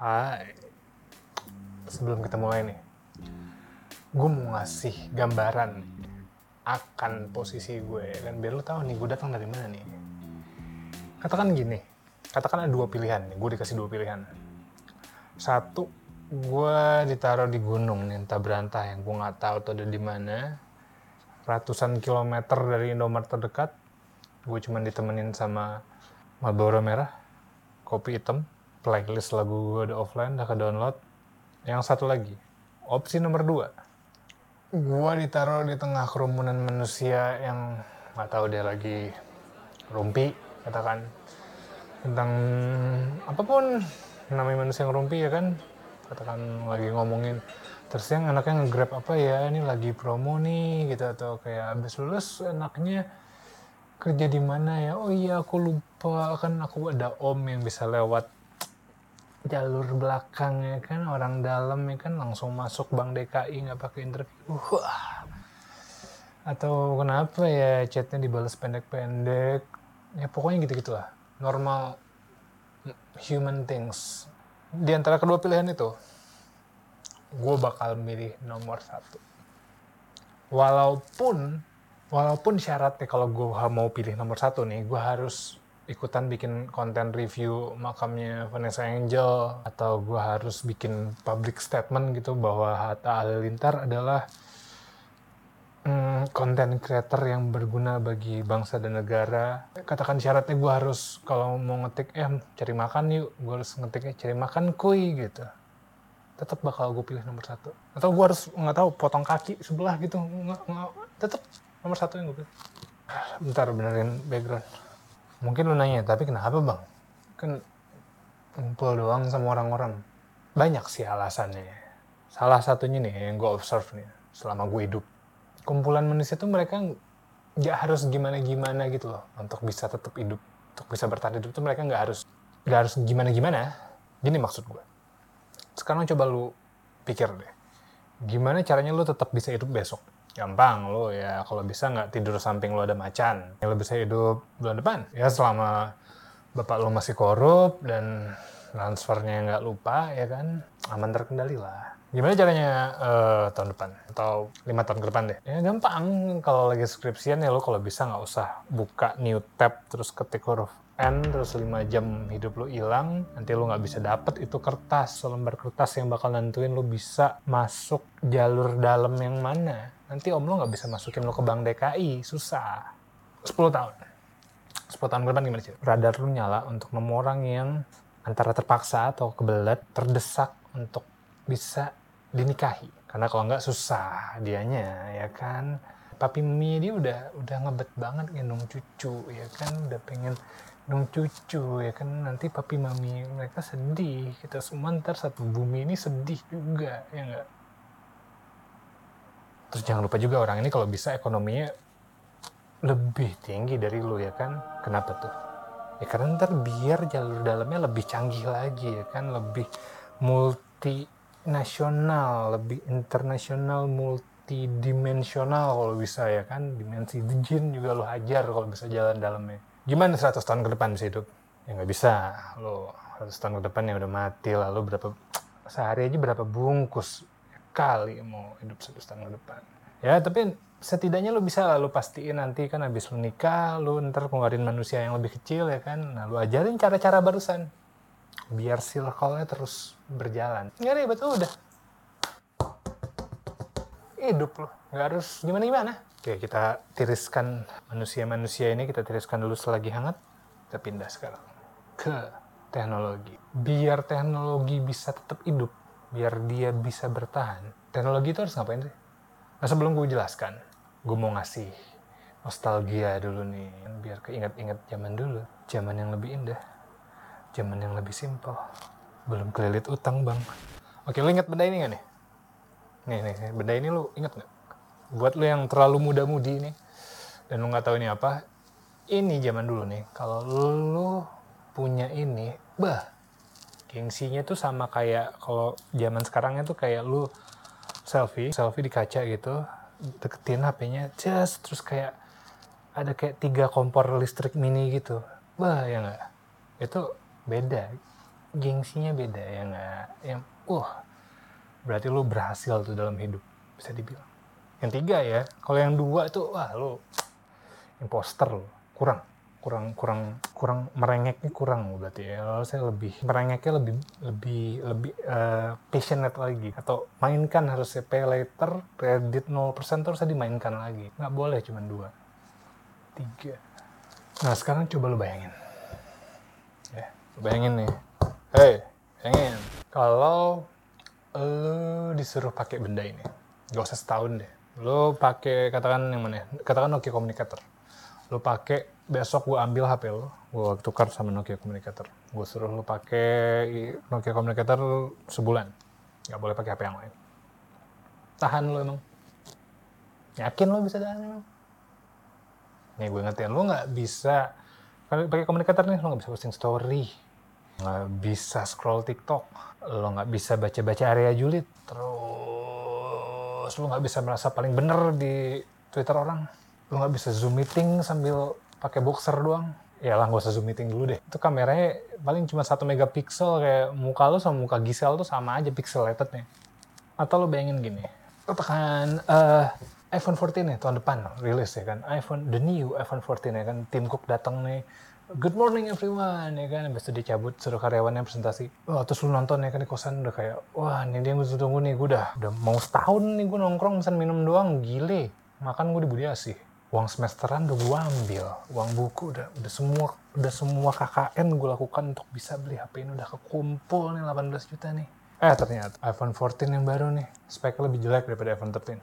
Hai. Sebelum kita mulai nih, gue mau ngasih gambaran akan posisi gue dan biar lo tahu nih gue datang dari mana nih. Katakan gini, katakan ada dua pilihan nih, gue dikasih dua pilihan. Satu, gue ditaruh di gunung nih, entah berantah yang gue nggak tahu tuh ada di mana. Ratusan kilometer dari Indomaret terdekat, gue cuman ditemenin sama Marlboro merah, kopi hitam, playlist lagu gue udah offline, udah ke download. Yang satu lagi, opsi nomor dua, gue ditaruh di tengah kerumunan manusia yang nggak tahu dia lagi rumpi, katakan tentang apa pun namanya manusia yang rumpi ya kan, katakan lagi ngomongin terus yang anaknya nge-grab apa ya? Ini lagi promo nih gitu. Atau kayak abis lulus enaknya kerja di mana ya? Oh iya aku lupa. Kan aku ada om yang bisa lewat jalur belakang ya kan orang dalam ya kan langsung masuk bank DKI nggak pakai interview. Wah. Atau kenapa ya chatnya dibalas pendek-pendek? Ya pokoknya gitu gitulah normal human things. Di antara kedua pilihan itu gue bakal milih nomor satu. Walaupun walaupun syaratnya kalau gue mau pilih nomor satu nih gue harus ikutan bikin konten review makamnya Vanessa Angel atau gue harus bikin public statement gitu bahwa Hatta Halilintar adalah konten hmm, creator yang berguna bagi bangsa dan negara. Katakan syaratnya gue harus kalau mau ngetik eh cari makan yuk gue harus ngetiknya cari makan kuy gitu. Tetap bakal gue pilih nomor satu. Atau gue harus nggak tahu potong kaki sebelah gitu nggak, nggak, tetap nomor satu yang gue pilih. Bentar benerin background mungkin lu nanya tapi kenapa bang? Kan ngumpul doang sama orang-orang. Banyak sih alasannya. Salah satunya nih yang gue observe nih selama gue hidup. Kumpulan manusia tuh mereka nggak harus gimana-gimana gitu loh untuk bisa tetap hidup untuk bisa bertahan hidup tuh mereka nggak harus nggak harus gimana-gimana. Gini maksud gue sekarang coba lu pikir deh gimana caranya lu tetap bisa hidup besok gampang lu ya kalau bisa nggak tidur samping lu ada macan ya lu bisa hidup bulan depan. Ya selama bapak lu masih korup dan transfernya nggak lupa ya kan aman terkendali lah. Gimana caranya uh, tahun depan? Atau lima tahun ke depan deh? Ya gampang. Kalau lagi skripsian ya lo kalau bisa nggak usah buka new tab terus ketik huruf N terus 5 jam hidup lo hilang nanti lo nggak bisa dapet itu kertas selembar kertas yang bakal nentuin lo bisa masuk jalur dalam yang mana. Nanti om lo nggak bisa masukin lo ke bank DKI susah. 10 tahun. 10 tahun ke depan gimana sih radar lo nyala untuk nemu orang yang antara terpaksa atau kebelet terdesak untuk bisa dinikahi. Karena kalau nggak susah dianya ya kan? Papi mimi dia udah udah ngebet banget gendong cucu ya kan? Udah pengen dong cucu ya kan? Nanti papi mami mereka sedih kita semua ntar satu bumi ini sedih juga ya enggak terus jangan lupa juga orang ini kalau bisa ekonominya lebih tinggi dari lu ya kan? Kenapa tuh? Ya karena ntar biar jalur dalamnya lebih canggih lagi ya kan? Lebih multinasional lebih internasional multidimensional kalau bisa ya kan? Dimensi jin juga lu hajar kalau bisa jalan dalamnya gimana 100 tahun ke depan bisa hidup? Ya nggak bisa. Lo 100 tahun ke depan ya udah mati lalu berapa sehari aja berapa bungkus kali mau hidup 100 tahun ke depan. Ya tapi setidaknya lo bisa lo pastiin nanti kan habis lo nikah lo ntar pengeluarin manusia yang lebih kecil ya kan. Nah lo ajarin cara-cara barusan biar circle-nya terus berjalan. Nggak ribet udah. Hidup lo. Nggak harus gimana-gimana. Oke, kita tiriskan manusia-manusia ini, kita tiriskan dulu selagi hangat. Kita pindah sekarang ke teknologi. Biar teknologi bisa tetap hidup, biar dia bisa bertahan, teknologi itu harus ngapain sih? Nah sebelum gue jelaskan, gue mau ngasih nostalgia dulu nih, biar keinget-inget zaman dulu. Zaman yang lebih indah, zaman yang lebih simpel. Belum kelilit utang bang. Oke, lo inget benda ini gak nih? Nih, nih, benda ini lo inget gak? Buat lo yang terlalu muda-mudi nih dan lo nggak tahu ini apa ini zaman dulu nih kalau lo punya ini bah gengsinya tuh sama kayak kalau zaman sekarangnya tuh kayak lu selfie selfie di kaca gitu deketin HP-nya just terus kayak ada kayak tiga kompor listrik mini gitu. Bah ya nggak? Itu beda. Gengsinya beda ya nggak? Yang uh berarti lu berhasil tuh dalam hidup bisa dibilang yang tiga ya kalau yang dua itu wah lu imposter lu. Kurang kurang kurang kurang merengeknya kurang berarti ya. Lalu saya lebih merengeknya lebih lebih lebih uh, passionate lagi. Atau mainkan harusnya pay later kredit 0% terus saya dimainkan lagi. Nggak boleh cuma dua. Tiga. Nah sekarang coba lu bayangin. Ya bayangin nih. Hey bayangin. Kalau lu disuruh pakai benda ini gak usah setahun deh lu pakai katakan yang mana ya? katakan Nokia Communicator lu pakai besok gue ambil HP lo, gue tukar sama Nokia Communicator. Gue suruh lo pakai Nokia Communicator sebulan. Gak boleh pakai HP yang lain. Tahan lo emang. Yakin lo bisa tahan emang? Nih gue ngertiin, lo nggak bisa pakai komunikator nih, lo nggak bisa posting story, nggak bisa scroll TikTok, lo nggak bisa baca-baca area julid, terus lo nggak bisa merasa paling bener di Twitter orang, lo nggak bisa zoom meeting sambil pakai boxer doang. Ya lah gak usah zoom meeting dulu deh. Itu kameranya paling cuma satu megapiksel kayak muka lo sama muka Gisel tuh sama aja pixelatednya atau lo bayangin gini katakan uh, iPhone 14 nih tahun depan rilis ya kan? iPhone the new iPhone 14 ya kan? Tim Cook datang nih Good morning everyone. Ya kan Habis itu dicabut suruh karyawannya presentasi. Wah terus lu nonton ya kan di kosan. Udah kayak Wah ini dia yang gue tunggu nih. Gue udah, udah mau setahun nih gue nongkrong pesan minum doang. Gile. Makan gue di Budi Asih. Uang semesteran udah gue ambil, uang buku udah udah semua udah semua KKN gue lakukan untuk bisa beli HP ini udah kekumpul nih 18 juta nih. Eh ternyata iPhone 14 yang baru nih. Speknya lebih jelek daripada iPhone 13.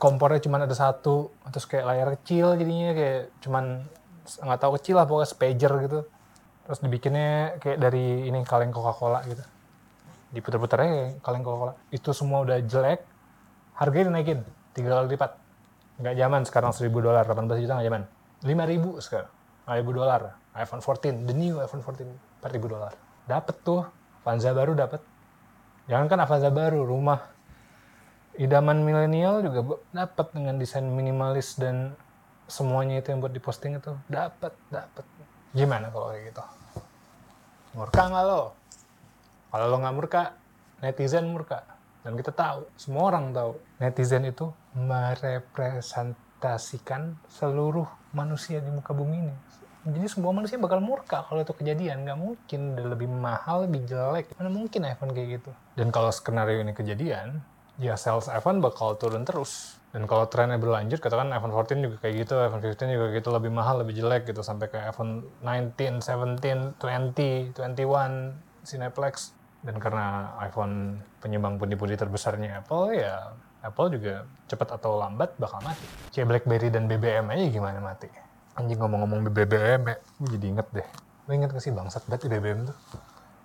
Kompornya cuma ada satu, terus kayak layar kecil jadinya kayak cuman nggak tahu kecil lah pokoknya spager gitu. Terus dibikinnya kayak dari ini kaleng Coca-Cola gitu. Diputer-puter aja kaleng Coca-Cola. Itu semua udah jelek, harganya dinaikin tiga kali lipat nggak zaman sekarang 1000 dolar 18 juta nggak zaman 5000 sekarang 5000 dolar iPhone 14 the new iPhone 14 4000 dolar dapet tuh Avanza baru dapet jangan kan Avanza baru rumah idaman milenial juga dapat dengan desain minimalis dan semuanya itu yang buat diposting itu dapat dapat gimana kalau kayak gitu murka nggak lo kalau lo nggak murka netizen murka dan kita tahu, semua orang tahu, netizen itu merepresentasikan seluruh manusia di muka bumi ini. Jadi semua manusia bakal murka kalau itu kejadian. Nggak mungkin udah lebih mahal, lebih jelek. Mana mungkin iPhone kayak gitu. Dan kalau skenario ini kejadian, ya sales iPhone bakal turun terus. Dan kalau trennya berlanjut, katakan iPhone 14 juga kayak gitu, iPhone 15 juga gitu, lebih mahal, lebih jelek gitu, sampai ke iPhone 19, 17, 20, 21, Cineplex dan karena iPhone penyumbang pundi-pundi terbesarnya Apple ya Apple juga cepat atau lambat bakal mati. Kayak BlackBerry dan BBM aja gimana mati. Anjing ngomong-ngomong BBM ya, gue jadi inget deh. Lo inget gak sih bangsat banget BBM tuh?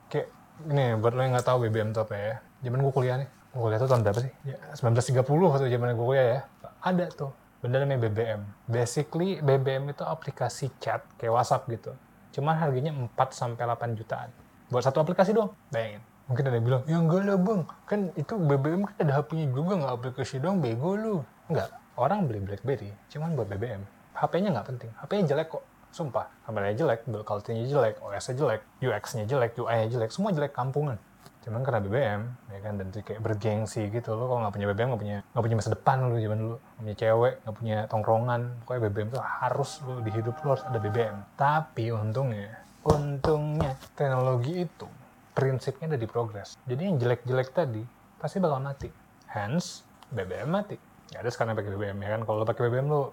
Kayak, ini buat lo yang gak tahu BBM tuh apa ya. Zaman gue kuliah nih, gue kuliah tuh tahun berapa sih? Ya, 1930 waktu zaman gue kuliah ya. Ada tuh, benda namanya BBM. Basically, BBM itu aplikasi chat kayak WhatsApp gitu. Cuman harganya 4 sampai 8 jutaan buat satu aplikasi doang bayangin mungkin ada yang bilang ya enggak lah bang kan itu BBM kan ada HP-nya juga nggak aplikasi doang bego lu enggak orang beli BlackBerry cuman buat BBM HP-nya nggak penting HP-nya jelek kok sumpah kameranya jelek build quality-nya jelek OS-nya jelek UX-nya jelek UI-nya jelek semua jelek kampungan cuman karena BBM ya kan dan kayak bergengsi gitu lo kalau nggak punya BBM nggak punya nggak punya masa depan lo zaman dulu nggak punya cewek nggak punya tongkrongan pokoknya BBM tuh harus lo di hidup lo harus ada BBM tapi untungnya untungnya teknologi itu prinsipnya ada di progres. Jadi yang jelek-jelek tadi pasti bakal mati. Hence, BBM mati. Ya ada sekarang pakai BBM ya kan. Kalau lo pakai BBM lo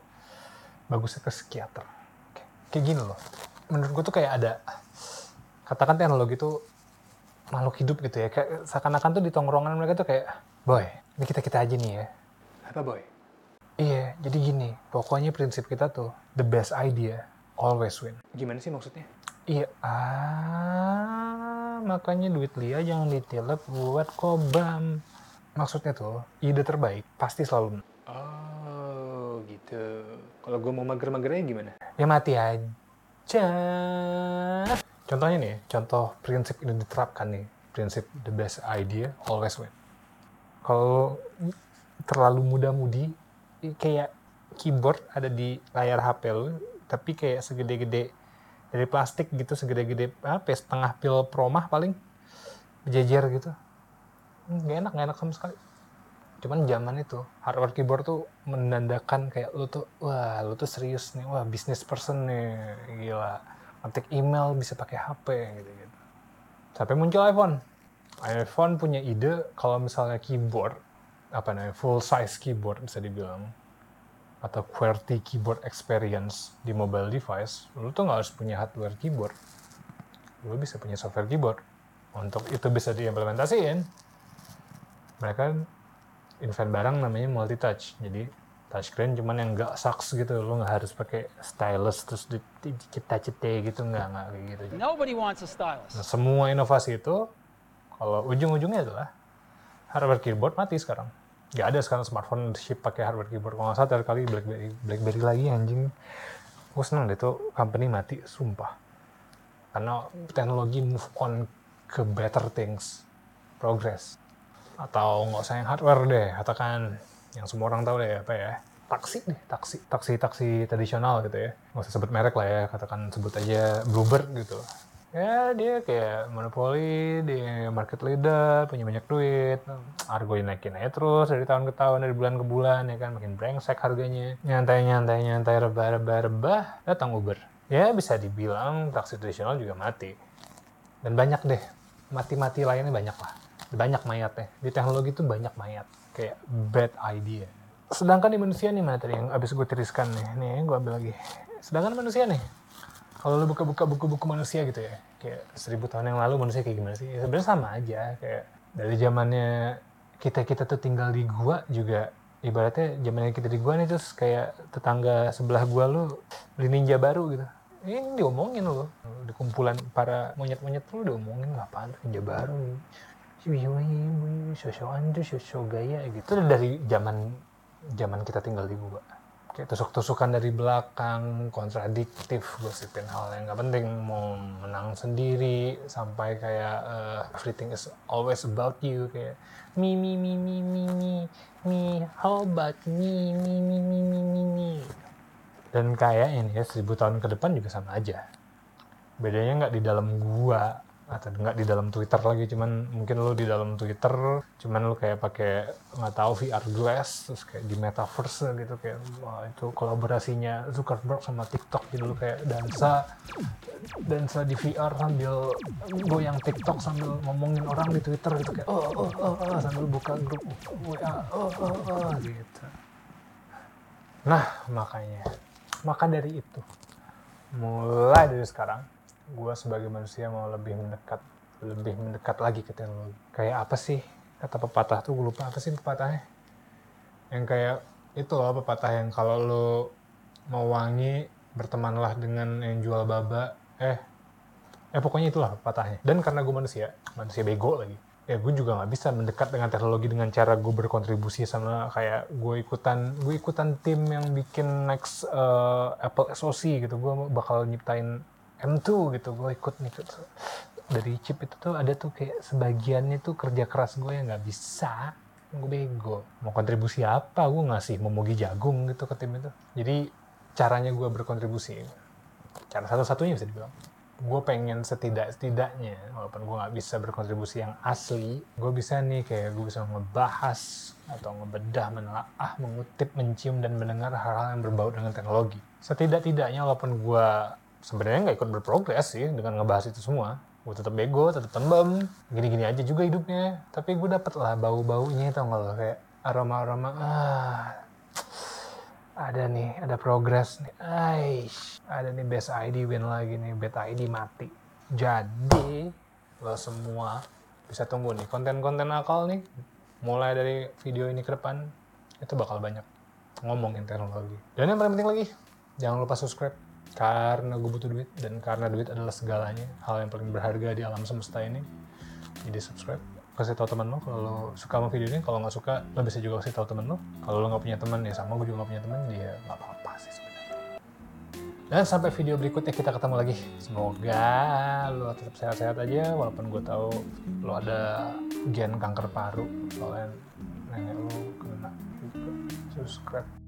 bagusnya ke psikiater. Kayak gini loh. Menurut gue tuh kayak ada katakan teknologi itu makhluk hidup gitu ya. Kayak seakan-akan tuh di tongkrongan mereka tuh kayak, boy, ini kita kita aja nih ya. Apa boy? Iya, jadi gini. Pokoknya prinsip kita tuh the best idea always win. Gimana sih maksudnya? Iya, ah, makanya duit Lia jangan ditilep buat kobam. Maksudnya tuh, ide terbaik pasti selalu. Oh, gitu. Kalau gue mau mager-magernya gimana? Ya mati aja. Contohnya nih, contoh prinsip ini diterapkan nih. Prinsip the best idea always win. Kalau terlalu muda-mudi, kayak keyboard ada di layar HP lu, tapi kayak segede-gede dari plastik gitu segede-gede apa ya, setengah pil promah paling berjejer gitu nggak enak nggak enak sama sekali cuman zaman itu hardware keyboard tuh menandakan kayak lu tuh wah lu tuh serius nih wah business person nih gila ngetik email bisa pakai HP gitu gitu sampai muncul iPhone. iPhone punya ide kalau misalnya keyboard apa namanya full size keyboard bisa dibilang atau QWERTY keyboard experience di mobile device lu tuh nggak harus punya hardware keyboard. Lu bisa punya software keyboard. Untuk itu bisa diimplementasiin. Mereka invent barang namanya multi touch jadi touchscreen cuman yang nggak sucks gitu lo nggak harus pakai stylus terus dicet-cete gitu nggak nggak kayak gitu. Nobody wants a stylus. nah, semua inovasi itu kalau ujung-ujungnya adalah hardware keyboard mati sekarang. Nggak ada sekarang smartphone ship pakai hardware keyboard. Kalau nggak salah terakhir kali BlackBerry BlackBerry lagi anjing. Gue seneng deh tuh company mati sumpah. Karena teknologi move on ke better things. Progress. Atau nggak usah yang hardware deh katakan yang semua orang tahu deh apa ya taksi deh taksi taksi taksi tradisional gitu ya. Nggak usah sebut merek lah ya katakan sebut aja Bluebird gitu. Ya dia kayak monopoli dia market leader punya banyak duit. Harga naikin aja terus dari tahun ke tahun dari bulan ke bulan ya kan makin brengsek harganya. Nyantai nyantai nyantai rebah rebah rebah datang Uber. Ya bisa dibilang taksi tradisional juga mati. Dan banyak deh mati-mati lainnya banyak lah. Banyak mayatnya. Di teknologi itu banyak mayat kayak bad idea. Sedangkan di manusia nih materi yang abis gue tiriskan nih nih gue ambil lagi. Sedangkan manusia nih kalau lu buka-buka buku-buku manusia gitu ya kayak seribu tahun yang lalu manusia kayak gimana sih? Ya, sebenarnya sama aja kayak dari zamannya kita kita tuh tinggal di gua juga ibaratnya zamannya kita di gua nih terus kayak tetangga sebelah gua lu beli ninja baru gitu. Ini diomongin loh. Di kumpulan para monyet-monyet lu diomongin tuh ninja baru sosokan tuh sosok gaya gitu. Itu dari zaman zaman kita tinggal di gua kayak tusuk-tusukan dari belakang kontradiktif gosipin hal yang nggak penting. Mau menang sendiri sampai kayak uh, everything is always about you. Kayak me me me me me me me how about me me me me me me me dan kayak ini ya seribu tahun ke depan juga sama aja. Bedanya nggak di dalam gua atau nggak di dalam Twitter lagi cuman mungkin lo di dalam Twitter cuman lo kayak pakai nggak tahu VR glass terus kayak di metaverse gitu kayak wah itu kolaborasinya Zuckerberg sama TikTok jadi lo kayak dansa dansa di VR sambil goyang TikTok sambil ngomongin orang di Twitter gitu kayak oh oh oh, oh sambil buka grup WA oh oh oh gitu. Nah makanya maka dari itu mulai dari sekarang gue sebagai manusia mau lebih mendekat lebih mendekat lagi ke teknologi. Kayak apa sih? Kata pepatah tuh gue lupa apa sih pepatahnya. Yang kayak itu loh pepatah yang kalau lo mau wangi bertemanlah dengan yang jual baba. Eh eh pokoknya itulah pepatahnya. Dan karena gue manusia manusia bego lagi ya gue juga nggak bisa mendekat dengan teknologi dengan cara gue berkontribusi sama kayak gue ikutan gue ikutan tim yang bikin next uh, Apple SoC gitu. Gue bakal nyiptain M2 gitu gue ikut nih dari chip itu tuh ada tuh kayak sebagiannya tuh kerja keras gue yang nggak bisa gue bego. Mau kontribusi apa? Gue ngasih memogi jagung gitu ke tim itu. Jadi caranya gue berkontribusi. Cara satu-satunya bisa dibilang. Gue pengen setidak-setidaknya walaupun gue nggak bisa berkontribusi yang asli gue bisa nih kayak gue bisa ngebahas atau ngebedah menelaah mengutip mencium dan mendengar hal-hal yang berbau dengan teknologi. Setidak-tidaknya walaupun gue sebenarnya nggak ikut berprogres sih dengan ngebahas itu semua. Gue tetap bego tetap tembem. Gini-gini aja juga hidupnya. Tapi gue dapet lah bau-baunya tau gak lo? Kayak aroma-aroma ah ada nih ada progres nih. Aish, ada nih best ID win lagi nih bad ID mati. Jadi lo semua bisa tunggu nih konten-konten akal nih mulai dari video ini ke depan itu bakal banyak ngomongin teknologi. Dan yang paling penting lagi jangan lupa subscribe karena gue butuh duit dan karena duit adalah segalanya hal yang paling berharga di alam semesta ini. Jadi subscribe kasih tahu teman lo kalau lo suka sama video ini. Kalau nggak suka lo bisa juga kasih tahu teman lo kalau lo nggak punya teman ya sama gue juga nggak punya teman dia nggak apa-apa sih sebenarnya. Dan sampai video berikutnya kita ketemu lagi. Semoga lo tetap sehat-sehat aja walaupun gue tahu lo ada gen kanker paru. Soalnya nenek lo kena juga. Subscribe